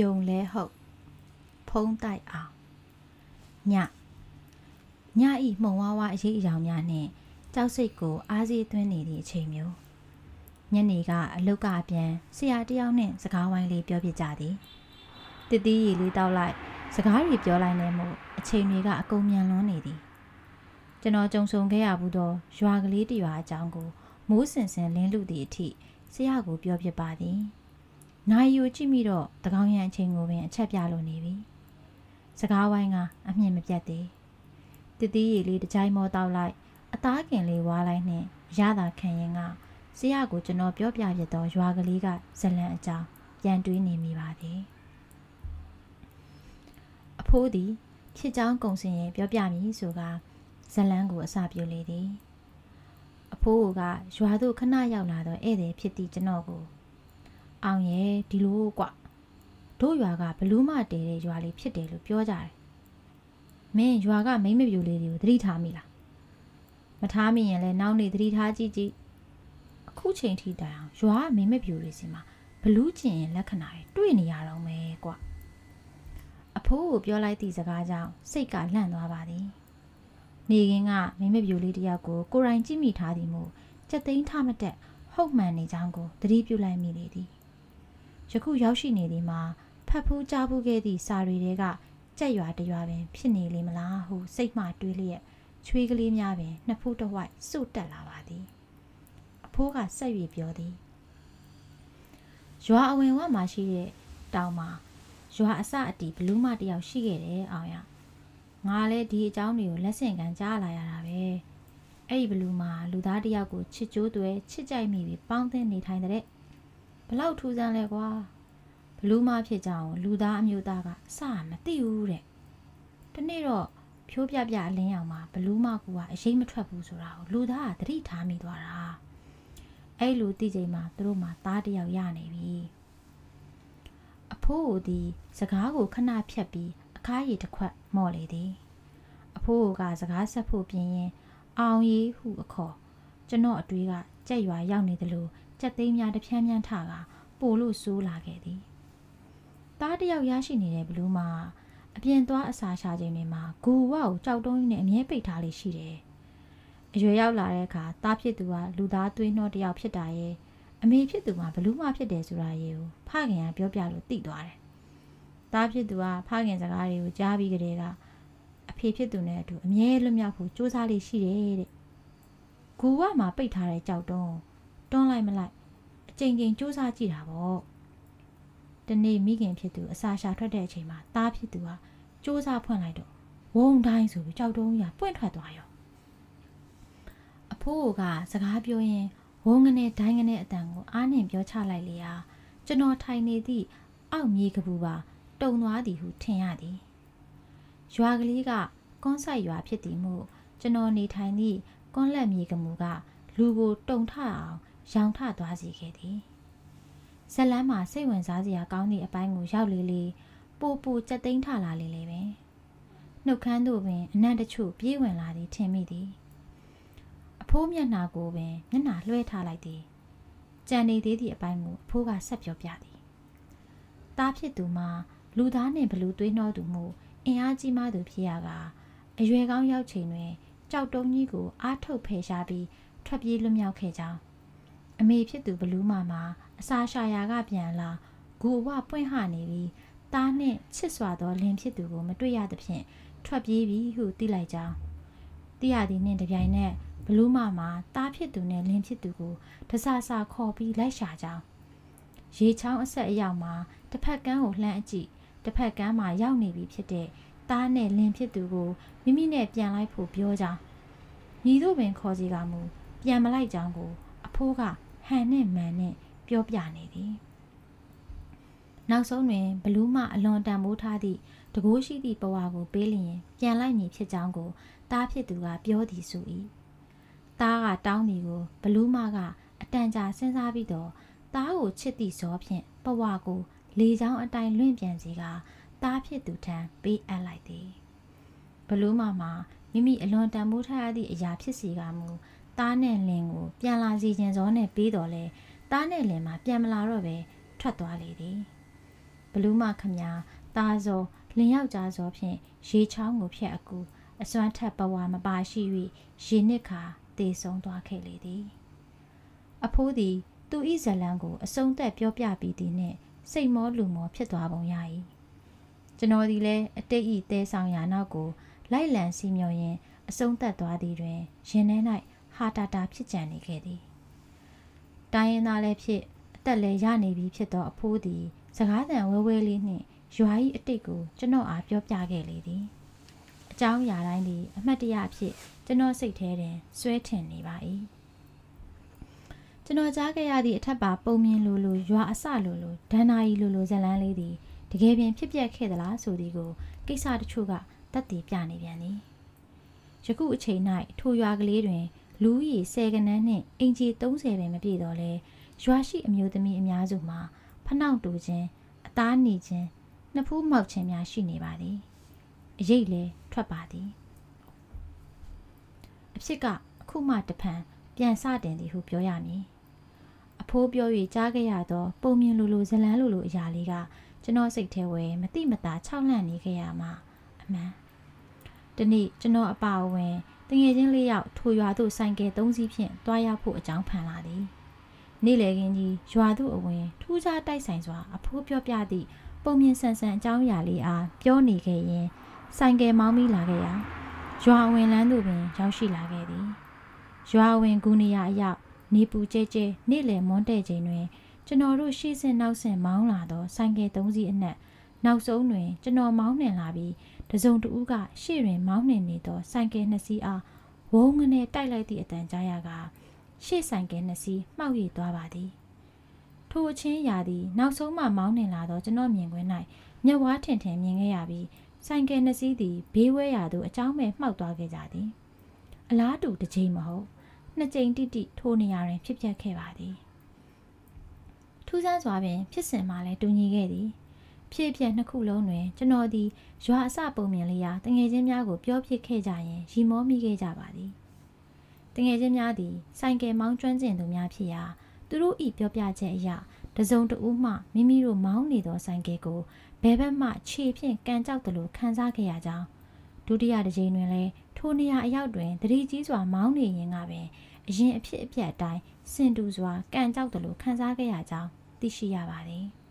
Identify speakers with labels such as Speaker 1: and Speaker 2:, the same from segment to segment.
Speaker 1: ယုံလဲဟုတ်ဖုံးတိုက်အောင်ညညဤမှုံဝါးဝါအရေးအယောင်များနှင့်ကြောက်စိတ်ကိုအားစီးသွင်းနေသည့်အချိန်မျိုးညနေကအလုတ်ကအပြန်ဆရာတယောက်နှင့်စကားဝိုင်းလေးပြောပြကြသည်တတိရီလေးတောက်လိုက်စကားတွေပြောလိုက်နေမှုအချိန်တွေကအကုန်မြန်လွန်းနေသည်ကျွန်တော်ကြုံဆုံခဲ့ရဘူးသောရွာကလေးတစ်ရွာအကြောင်းကိုမိုးစင်စင်လင်းလူသည့်အထိဆရာကိုပြောပြပါသည် နိုင်ယူကြည့်မိတော့တကောင်းရန်အချိန်ကိုပင်အချက်ပြလို့နေပြီစကားဝိုင်းကအမြင့်မပြတ်သေးတတိရီလေးတစ်ကြိုင်မောတောက်လိုက်အသားကင်လေးဝါးလိုက်နှင့်ရတာခံရင်ကဆရာကိုကျွန်တော်ပြောပြပြတော့ရွာကလေးကဇလံအကြောင်းပြန်တွေးနေမိပါသည်အဖိုးသည်ဖြစ်ချောင်းကုံစင်ရင်ပြောပြမည်ဆိုကဇလန်းကိုအစာပြုလေသည်အဖိုးကရွာသို့ခဏရောက်လာတော့ဧည့်သည်ဖြစ်သည့်ကျွန်တော်ကို အောင်ရဲ့ဒီလိုကွတို့ရွာကဘလူးမတဲတဲ့ရွာလေးဖြစ်တယ်လို့ပြောကြတယ်မင်းရွာကမိမ့်မပြူလေးတွေကိုသတိထားမိလားမထားမိရင်လည်းနောက်နေသတိထားကြည့်ကြည့်အခုချိန်ထိတိုင်အောင်ရွာကမိမ့်မပြူတွေစီမှာဘလူးကျင်လက္ခဏာတွေတွေ့နေရတော့မယ်ကွအဖိုးကိုပြောလိုက်သည့်စကားကြောင့်စိတ်ကလန့်သွားပါသည်နေကင်းကမိမပြူလေးတယောက်ကိုကိုရိုင်းကြည့်မိထားသည်မို့ကြက်သိန်းထမတက်ဟုတ်မှန်နေကြောင်းကိုသတိပြုလိုက်မိလေသည် ယခုရောက်ရှိနေသည်မှာဖတ်ဖူးကြားဖူးခဲ့သည့်စာရီတွေကကြက်ရွာတရွာပင်ဖြစ်နေလေမလားဟုစိတ်မှတွေးလျက်ချွေးကလေးများပင်နှစ်ဖူးတစ်ဝိုက်စုတ်တက်လာပါသည်အဖိုးကဆက်၍ပြောသည်ရွာအဝင်ဝမှာရှိတဲ့တောင်မှာရွာအစအတီဘလူးမတယောက်ရှိခဲ့တယ်အောင်ရငါလည်းဒီအကြောင်းတွေကိုလက်ဆင့်ကမ်းကြားလာရတာပဲအဲ့ဒီဘလူးမှာလူသားတယောက်ကိုချစ်ကြိုးတွေချစ်ကြိုက်မိပြီးပေါင်းသင်းနေထိုင်တဲ့ ဘလောက်ထူးဆန်းလဲကွာဘလူးမဖြစ်ကြအောင်လူသားအမျိုးသားကအစမသိဘူးတဲ့ဒီနေ့တော့ဖြိုးပြပြအလင်းအောင်မှာဘလူးမကူကအရေးမထွက်ဘူးဆိုတာကိုလူသားကသတိထားမိသွားတာအဲ့လိုသိချိန်မှာသူတို့မှသားတယောက်ရနေပြီအဖိုးကိုဒီစကားကိုခဏဖြတ်ပြီးအခါးရည်တစ်ခွက်မော့လေသည်အဖိုးကစကားဆက်ဖို့ပြင်ရင်အောင်ရီဟုအခေါ်ကျွန်တော်အတွေးကကြက်ရွာရောက်နေသလို ကြက်သိမ်းများတဖြန်းဖြန်းထကပို့လို့ဆိုးလာခဲ့သည်သားတယောက်ရရှိနေတဲ့ဘလူးမှာအပြင်သွားအစာရှာခြင်းတွေမှာဂူဝကိုကြောက်တုံးကြီးနဲ့အမြဲပိတ်ထားလေးရှိတယ်အရွယ်ရောက်လာတဲ့အခါသားဖြစ်သူကလူသားသွေးနှောတယောက်ဖြစ်တာရဲ့အမေဖြစ်သူကဘလူးမဖြစ်တယ်ဆိုတာရဲ့ကိုဖခင်ကပြောပြလို့သိသွားတယ်သားဖြစ်သူကဖခင်စကားတွေကိုကြားပြီးကြတဲ့ကအဖေဖြစ်သူနဲ့အတူအမြဲလွတ်မြောက်ဖို့စူးစမ်းလေးရှိတယ်တဲ့ဂူဝမှာပိတ်ထားတဲ့ကြောက်တုံး တွန်းလိုက်မလိုက်အချိန်ချင်းစူးစမ်းကြည့်တာပေါ့တနေ့မိခင်ဖြစ်သူအစာရှာထွက်တဲ့အချိန်မှာသားဖြစ်သူကစူးစမ်းဖွင့်လိုက်တော့ဝုံတိုင်းဆိုပြီးကြောက်တုံးကြီးကပွင့်ထွက်သွားရောအဖိုးကစကားပြောရင်ဝုံငနဲ့ဒိုင်းငနဲ့အတန်ကိုအားနှင်ပြောချလိုက်လေဟာကျွန်တော်ထိုင်နေသည့်အောက်မြေကပူပါတုံသွားသည်ဟုထင်ရသည်ရွာကလေးကကွန်ဆိုင်ရွာဖြစ်သည်မို့ကျွန်တော်နေထိုင်သည့်ကွန်လက်မြေကမူကလူကိုတုံထအောင် ရောင်ထသွားစေခဲ့သည်ဇလန်းမှာစိတ်ဝင်စားစရာကောင်းသည့်အပိုင်းကိုရောက်လေလေပို့ပို့ကြက်သိမ်းထလာလေလေပဲနှုတ်ခမ်းသို့ပင်အနံ့တချို့ပြေးဝင်လာသည်ထင်မိသည်အဖိုးမျက်နှာကိုပင်မျက်နှာလွှဲထားလိုက်သည်ကြံနေသေးသည့်အပိုင်းကိုအဖိုးကဆက်ပြောပြသည်တားဖြစ်သူမှာလူသားနှင့်ဘလူသွေးနှောသူမှုအင်အားကြီးမှသူဖြစ်ရကအရွယ်ကောင်းရောက်ချိန်တွင်ကြောက်တုံးကြီးကိုအားထုတ်ဖယ်ရှားပြီးထွက်ပြေးလွတ်မြောက်ခဲ့ကြောင်း အမေဖြစ်သူဘလူးမမှာအစာရှာယာကပြန်လာဂူအဝပွင့်ဟနေပြီးတားနှင့်ချစ်စွာသောလင်ဖြစ်သူကိုမတွေ့ရသဖြင့်ထွက်ပြေးပြီးဟုသိလိုက်ကြောင်းတိရသည်နှင့်တပြိုင်နက်ဘလူးမမှာတားဖြစ်သူနဲ့လင်ဖြစ်သူကိုတဆဆခေါ်ပြီးလိုက်ရှာကြောင်းရေချောင်းအဆက်အရောက်မှာတစ်ဖက်ကန်းကိုလှမ်းအကြည့်တစ်ဖက်ကန်းမှာရောက်နေပြီဖြစ်တဲ့သားနဲ့လင်ဖြစ်သူကိုမိမိနဲ့ပြန်လိုက်ဖို့ပြောကြောင်းညီတို့ပင်ခေါ်စီကမူပြန်မလိုက်ကြောင်းကို အဖိုးက ဟန်နဲ့မန်နဲ့ပြောပြနေသည်နောက်ဆုံးတွင်ဘလူးမအလွန်တန်မိုးထားသည့်တကိုးရှိသည့်ဘဝကိုပေးလျင်ပြန်လိုက်မည်ဖြစ်ကြောင်းကိုတားဖြစ်သူကပြောသည်ဆို၏တားကတောင်းသည်ကိုဘလူးမကအတန်ကြာစဉ်းစားပြီးတော့တားကိုချစ်သည့်ဇောဖြင့်ဘဝကိုလေချောင်းအတိုင်းလွင့်ပြန်စီကသားဖြစ်သူထံပေးအပ်လိုက်သည်ဘလူးမမှာမိမိအလွန်တန်ဖိုးထားရသည့်အရာဖြစ်စီကမူ သားနဲ့လင်ကိုပြန်လာစီခြင်းစောနဲ့ပေးတော်လဲသားနဲ့လင်မှာပြန်မလာတော့ပဲထွက်သွားလေသည်ဘလူးမခမညာတာဇော်လင်ယောက်ကြားဇော်ဖြင့်ရေချောင်းကိုဖျက်အကူအစွမ်းထက်ပဝါမပါရှိ၍ရေနစ်ခါတေဆုံးသွားခဲ့လေသည်အဖိုးသည်သူဤဇလံကိုအစုံသက်ပြောပြပြီးသည်နှင့်စိတ်မောလူမောဖြစ်သွားပုံရ၏ကျွန်တော်ဒီလဲအတိတ်ဤတဲဆောင်ရာနောက်ကိုလိုက်လံစီမျော်ရင်အစုံသက်သွားသည်တွင်ရင်ထဲ၌ ဟာတာတာဖြစ်ကြံနေခဲ့သည်တိုင်းရင်းသားလည်းဖြစ်အသက်လည်းရနေပြီဖြစ်သောအဖိုးသည် စကားသံဝဲဝဲလေးနှင့်ရွာ၏အတိတ်ကိုကျွန်တော်အားပြောပြခဲ့လေသည်အကြောင်းအရာတိုင်းသည် အမှတ်တရအဖြစ်ကျွန်တော်စိတ်ထဲတွင်စွဲထင်နေပါ၏ကျွန်တော်ကြားခဲ့ရသည့်အထက်ပါပုံမြင်လိုလိုရွာအစလိုလိုဒဏ္ဍာရီလိုလိုဇလန်းလေးသည်တကယ်ပင်ဖြစ်ပျက်ခဲ့သလားဆိုသည်ကိုကိစ္စတချို့ကတက်တည်ပြနေပြန်သည်ယခုအချိန်၌ထိုရွာကလေးတွင် လူဦးရေ10ကနန်းနှင့်အင်ဂျီ30ပင်မပြည့်တော့လဲရွာရှိအမျိုးသမီးအများစုမှာဖနှောက်တူခြင်းအသားနီခြင်းနှစ်ဖူးမောက်ခြင်းများရှိနေပါသည်အရေးလည်းထွက်ပါသည်အဖြစ်ကအခုမှတဖန်ပြန်စတင်သည်ဟုပြောရမည်အဖိုးပြော၍ကြားခဲ့ရသောပုံမြင်လိုလိုဇလန်းလိုလိုအရာလေးကကျွန်တော်စိတ်ထဲဝဲမတိမတာခြောက်လန့်နေခဲ့ရမှာအမှန်ဒီနေ့ကျွန်တော်အပါအဝင် တငယ်ချင်းလေးယောက်ထိုရွာသို့ဆိုင်ကယ်၃စီးဖြင့်တွားရောက်ဖို့အကြောင်းဖန်လာသည်နေ့လည်ခင်းကြီးရွာသို့အဝင် ထူးခြားတိုက်ဆိုင်စွာအဖိုးပြောပြသည့်ပုံမြင်ဆန်ဆန်အကြောင်းအရာလေးအားပြောနေခဲ့ရင်ဆိုင်ကယ်မောင်းမိလာခဲ့ရာရွာဝင်လန်းသို့ပင်ရောက်ရှိလာခဲ့သည်ရွာဝင်ဂူနေရအရောက်နေပူကျဲကျဲနေ့လယ်မွန်းတဲ့ချိန်တွင် ကျွန်တော်တို့ရှေ့ဆင်နောက်ဆင်မောင်းလာသောဆိုင်ကယ်၃စီးအနက်နောက်ဆုံးတွင် ကျွန်တော်မောင်းနှင်လာပြီး တစုံတဦးကရှေ့တွင်မောင်းနှင်နေသောဆိုင်ကယ်နှစ်စီးအားဝုန်းငနဲ့တိုက်လိုက်သည့်အတန်ကြားရကရှေ့ဆိုင်ကယ်နှစ်စီးမှောက်ရိပ်သွားပါသည်ထိုအချင်းရာသည်နောက်ဆုံးမှမောင်းနှင်လာသောကျွန်တော်မြင်ကွင်း၌မျက်ဝါးထင်ထင်မြင်ခဲ့ရပြီးဆိုင်ကယ်နှစ်စီးသည်ဘေးဝဲရာသို့အကြောင်းမဲ့မှောက်သွားခဲ့ကြသည်အလားတူတစ်ချိန်မဟုတ်နှစ်ကြိမ်တိတိထိုနေရာတွင်ဖြစ်ပျက်ခဲ့ပါသည်ထူးဆန်းစွာပင်ဖြစ်စဉ်မှလည်းတူညီခဲ့သည် ဖြစ်ဖြစ်နှစ်ခုလုံးတွင်ကျွန်တော်သည်ရွာအစပုံမြင်လေးရာတငယ်ချင်းများကိုပြောဖြစ်ခဲ့ကြရင်ရီမောမိခဲ့ကြပါသည်တငယ်ချင်းများသည်ဆိုင်ကယ်မောင်းကျွမ်းကျင်သူများဖြစ်ရာသူတို့ဤပြောပြချက်အရတစုံတဦးမှမိမိတို့မောင်းနေသောဆိုင်ကယ်ကိုဘယ်ဘက်မှခြေဖြင့်ကန်ကြောက်တယ်လို့ခံစားခဲ့ရကြောင်းဒုတိယတစ်ကြိမ်တွင်လည်းထိုနေရာအရောက်တွင်တတိကြီးစွာမောင်းနေရင်ကပင်အရင်အဖြစ်အပျက်အတိုင်းစင်တူစွာကန်ကြောက်တယ်လို့ခံစားခဲ့ရကြောင်းသိရှိရပါသည်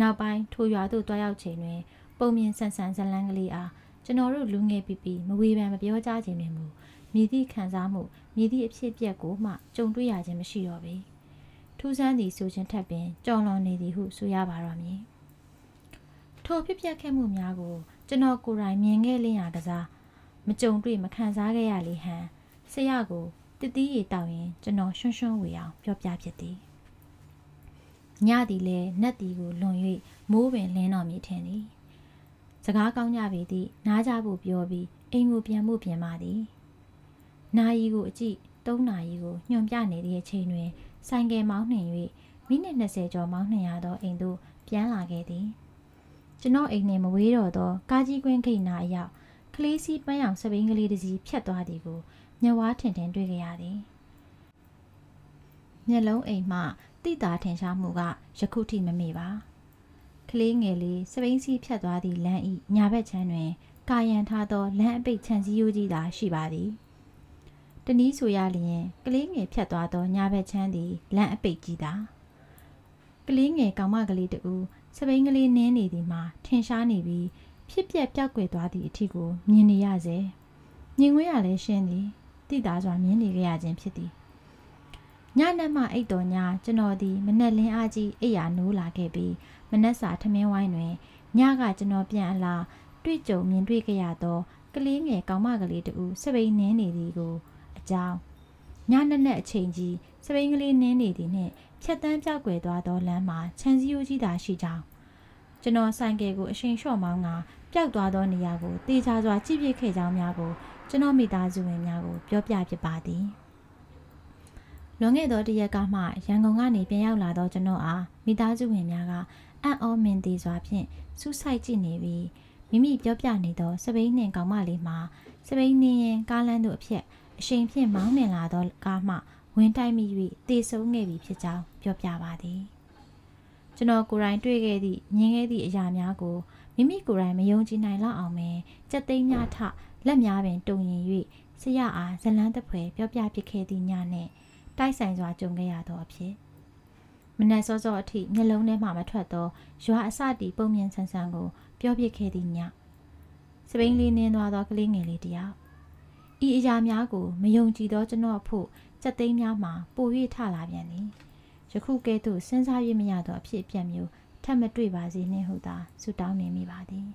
Speaker 1: နောက်ပိုင်းထိုရွာသို့တွားရောက်ချိန်တွင် ပုံမြင်ဆန်ဆန်ဇလန်းကလေးအားကျွန်တော်တို့လူငယ်ပီပီမဝေဖန်မပြောကြခြင်းတွင်မူမြည်သည့်ခံစားမှုမြည်သည့်အဖြစ်အပျက်ကိုမှကြုံတွေ့ရခြင်းမရှိတော့ပေထူးဆန်းသည်ဆိုခြင်းထက်ပင်ကြော်လွန်နေသည်ဟုဆိုရပါတော့မည်ထိုဖြစ်ပျက်ခဲ့မှုများကို ကျွန်တော်ကိုယ်တိုင်မြင်ခဲ့လင်းရကစားမကြုံတွေ့မခံစားခဲ့ရလေဟန်ဆရာကိုတတိရီတောက်ရင်ကျွန်တော်ရွှွှွှွှဝေအောင်ပြောပြဖြစ်သည် ညသည်လည်းနတ်သည်ကိုလွန်၍မိုးပင်လင်းတော်မူထင်သည်စကားကောင်းကြပေသည့်နားကြဖို့ပြောပြီးအိမ်ကိုပြန်ဖို့ပြင်ပါသည်နာယီကိုအကြည့်၃နာရီကိုညွန်ပြနေတဲ့အချိန်တွင်ဆိုင်ကယ်မောင်းနှင်၍မိနစ်20ကျော်မောင်းနှင်ရသောအိမ်သို့ပြန်လာခဲ့သည်ကျွန်တော်အိမ်နှင့်မဝေးတော့သောကားကြီးကွင်းခိတ်နာအရောက်ကလေးစီးပန်းရောင်စပိန်ကလေးတစ်စီးဖြတ်သွားသည်ကိုမျက်ဝါးထင်ထင်တွေ့ကြရသည်မျက်လုံးအိမ်မှ တိတာထင်ရှားမှုကယခုထိမမေ့ပါကလေးငယ်လေးစပိန်စီးဖြတ်သွားသည့်လမ်းဤညာဘက်ခြမ်းတွင် ကာယံထားသောလမ်းအပိတ်ခြံစည်းရိုးကြီးသာရှိပါသည်တနည်းဆိုရလျင်ကလေးငယ်ဖြတ်သွားသောညာဘက်ခြမ်းသည်လမ်းအပိတ်ကြီးသာကလေးငယ်ကောင်မကလေးတူစပိန်ကလေးနင်းနေသည်မှာထင်ရှားနေပြီးဖြစ်ပျက်ပြောက်ကွယ်သွားသည့်အထီကိုမြင်နေရစေမြင်ခွင့်ရလဲရှင်းသည်တိသားစွာမြင်နေကြရခြင်းဖြစ်သည် ညနက်မှအိတ်တော်ညကျွန်တော်သည်မနက်လင်းအားကြီးအိယာနိုးလာခဲ့ပြီးမနက်စာထမင်းဝိုင်းတွင်ညကကျွန်တော်ပြန်အလာတွေ့ကြုံမြင်တွေ့ကြရသောကလေးငယ်ကောင်မကလေးတူစပိန်နင်းနေသည်ကိုအကြောင်းညနက်နက်အချိန်ကြီးစပိန်ကလေးနင်းနေသည်နှင့်ဖြတ်တန်းပြောက်ွယ်သွားသောလမ်းမှာခြံစည်းရိုးကြီးသာရှိကြောင်းကျွန်တော်ဆိုင်ကယ်ကိုအရှိန်လျှော့မောင်းကပျောက်သွားသောနေရာကိုတေချာစွာကြည့်ပြခဲ့ကြောင်းများကိုကျွန်တော်မိသားစုဝင်များကိုပြောပြဖြစ်ပါသည် လွန်ခဲ့သောတရက်ကမှရန်ကုန်ကနေပြန်ရောက်လာသောကျွန်တော်အားမိသားစုဝင်များကအံ့ဩမင်သေးစွာဖြင့်စူးစိုက်ကြည့်နေပြီးမိမိပြောပြနေသောစပိန်နှင့်ကောင်မလေးမှာစပိန်နှင်းရင်ကားလန်းတို့အဖြစ်အရှိန်ဖြင့်မောင်းနှင်လာသောကားမှဝင်တိုက်မိ၍တေဆုံးခဲ့ပြီဖြစ်ကြောင်းပြောပြပါသည်ကျွန်တော်ကိုယ်တိုင်တွေ့ခဲ့သည့်မြင်ခဲ့သည့်အရာများကိုမိမိကိုယ်တိုင်မယုံကြည်နိုင်လောက်အောင်ပဲစက်သိမ်းများထလက်များပင်တုံရင်၍ဆရာအားဇလန်းတပွဲပြောပြပစ်ခဲ့သည့်ညနှင့် တိုက်ဆိုင်စွာကြုံခဲ့ရသောအဖြစ်မနက်စောစောအထိမျက်လုံးထဲမှမထွက်သောရွာအစတီပုံမြင်ဆန်းဆန်းကိုပြောပြခဲ့သည့်ညစပိန်လေးနင်းသွားသောကလေးငယ်လေးတစ်ယောက်ဤအရာများကိုမယုံကြည်သောကျွန်တော်ဖို့စက်သိမ်းများမှာပို၍ထလာပြန်သည်ယခုကဲ့သို့စဉ်းစား၍မရသောအဖြစ်အပျက်မျိုးထပ်မတွေ့ပါစေနှင့်ဟုသာဆုတောင်းနေမိပါသည်